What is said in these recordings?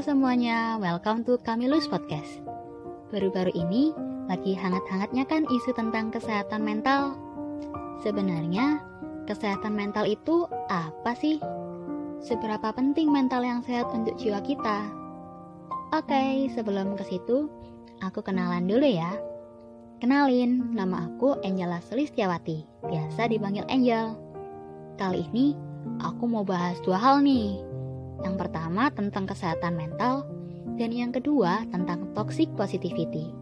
Semuanya, welcome to Kamilus Podcast. Baru-baru ini lagi hangat-hangatnya kan isu tentang kesehatan mental. Sebenarnya, kesehatan mental itu apa sih? Seberapa penting mental yang sehat untuk jiwa kita? Oke, sebelum ke situ, aku kenalan dulu ya. Kenalin, nama aku Angela Sulistiawati, biasa dipanggil Angel. Kali ini, aku mau bahas dua hal nih, yang pertama tentang kesehatan mental, dan yang kedua tentang toxic positivity.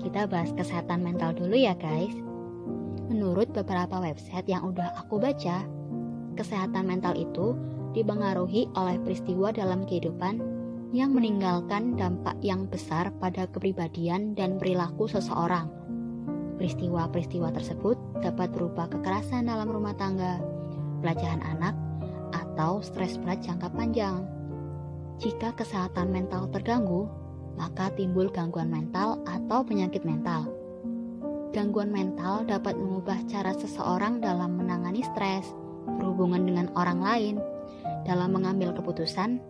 Kita bahas kesehatan mental dulu ya guys. Menurut beberapa website yang udah aku baca, kesehatan mental itu dipengaruhi oleh peristiwa dalam kehidupan yang meninggalkan dampak yang besar pada kepribadian dan perilaku seseorang. Peristiwa-peristiwa tersebut dapat berupa kekerasan dalam rumah tangga, pelecehan anak, atau stres berat jangka panjang. Jika kesehatan mental terganggu, maka timbul gangguan mental atau penyakit mental. Gangguan mental dapat mengubah cara seseorang dalam menangani stres, berhubungan dengan orang lain, dalam mengambil keputusan,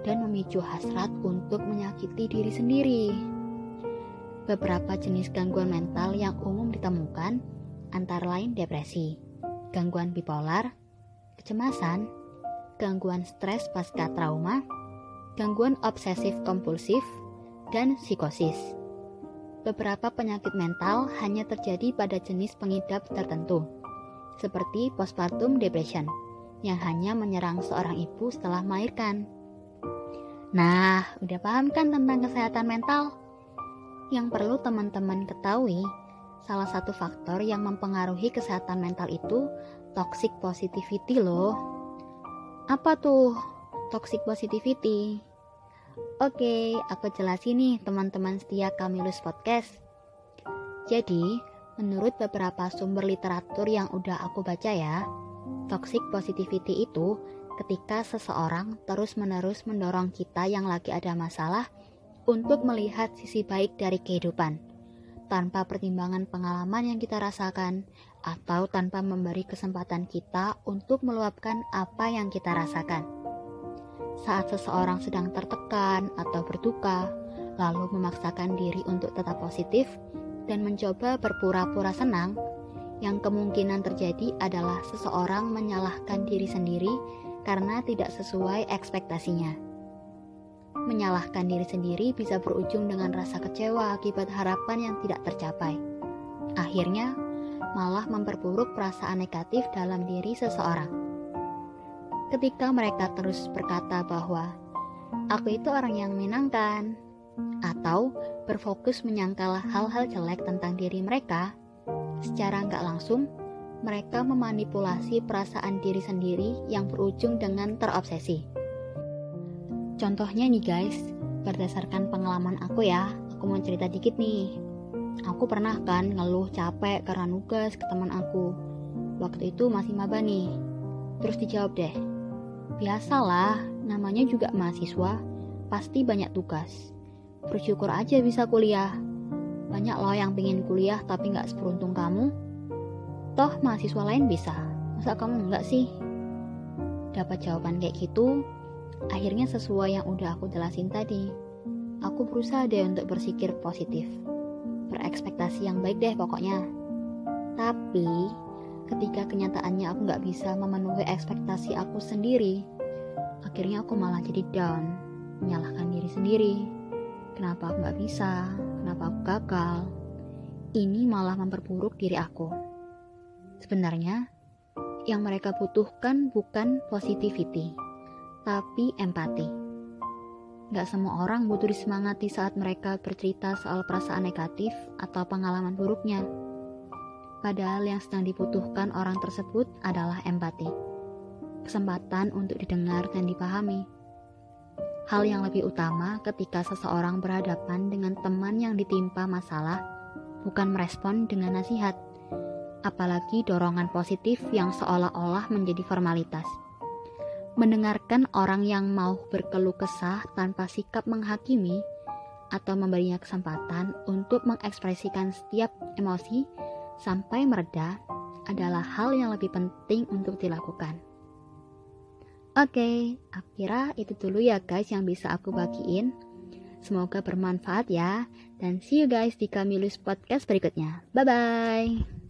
dan memicu hasrat untuk menyakiti diri sendiri. Beberapa jenis gangguan mental yang umum ditemukan antara lain depresi, gangguan bipolar, kecemasan, gangguan stres pasca trauma, gangguan obsesif kompulsif, dan psikosis. Beberapa penyakit mental hanya terjadi pada jenis pengidap tertentu, seperti postpartum depression, yang hanya menyerang seorang ibu setelah melahirkan. Nah, udah paham kan tentang kesehatan mental? Yang perlu teman-teman ketahui, salah satu faktor yang mempengaruhi kesehatan mental itu toxic positivity loh. Apa tuh toxic positivity? Oke, aku jelasin nih teman-teman setia Kamilus Podcast. Jadi, menurut beberapa sumber literatur yang udah aku baca ya, toxic positivity itu ketika seseorang terus-menerus mendorong kita yang lagi ada masalah untuk melihat sisi baik dari kehidupan tanpa pertimbangan pengalaman yang kita rasakan, atau tanpa memberi kesempatan kita untuk meluapkan apa yang kita rasakan. Saat seseorang sedang tertekan atau berduka, lalu memaksakan diri untuk tetap positif dan mencoba berpura-pura senang, yang kemungkinan terjadi adalah seseorang menyalahkan diri sendiri karena tidak sesuai ekspektasinya. Menyalahkan diri sendiri bisa berujung dengan rasa kecewa akibat harapan yang tidak tercapai. Akhirnya, malah memperburuk perasaan negatif dalam diri seseorang. Ketika mereka terus berkata bahwa aku itu orang yang menyenangkan, atau berfokus menyangkal hal-hal jelek tentang diri mereka, secara nggak langsung mereka memanipulasi perasaan diri sendiri yang berujung dengan terobsesi. Contohnya nih guys, berdasarkan pengalaman aku ya, aku mau cerita dikit nih. Aku pernah kan ngeluh capek karena nugas ke teman aku. Waktu itu masih maba nih. Terus dijawab deh, biasalah, namanya juga mahasiswa, pasti banyak tugas. Bersyukur aja bisa kuliah. Banyak loh yang pengen kuliah tapi nggak seberuntung kamu. Toh mahasiswa lain bisa, masa kamu enggak sih? Dapat jawaban kayak gitu, Akhirnya sesuai yang udah aku jelasin tadi, aku berusaha deh untuk berpikir positif. Berekspektasi yang baik deh pokoknya. Tapi, ketika kenyataannya aku gak bisa memenuhi ekspektasi aku sendiri, akhirnya aku malah jadi down, menyalahkan diri sendiri. Kenapa aku gak bisa? Kenapa aku gagal? Ini malah memperburuk diri aku. Sebenarnya, yang mereka butuhkan bukan positivity, tapi empati. Gak semua orang butuh disemangati saat mereka bercerita soal perasaan negatif atau pengalaman buruknya. Padahal yang sedang dibutuhkan orang tersebut adalah empati. Kesempatan untuk didengar dan dipahami. Hal yang lebih utama ketika seseorang berhadapan dengan teman yang ditimpa masalah bukan merespon dengan nasihat, apalagi dorongan positif yang seolah-olah menjadi formalitas mendengarkan orang yang mau berkeluh kesah tanpa sikap menghakimi atau memberinya kesempatan untuk mengekspresikan setiap emosi sampai mereda adalah hal yang lebih penting untuk dilakukan. Oke, aku kira itu dulu ya guys yang bisa aku bagiin. Semoga bermanfaat ya. Dan see you guys di Kamilus Podcast berikutnya. Bye-bye.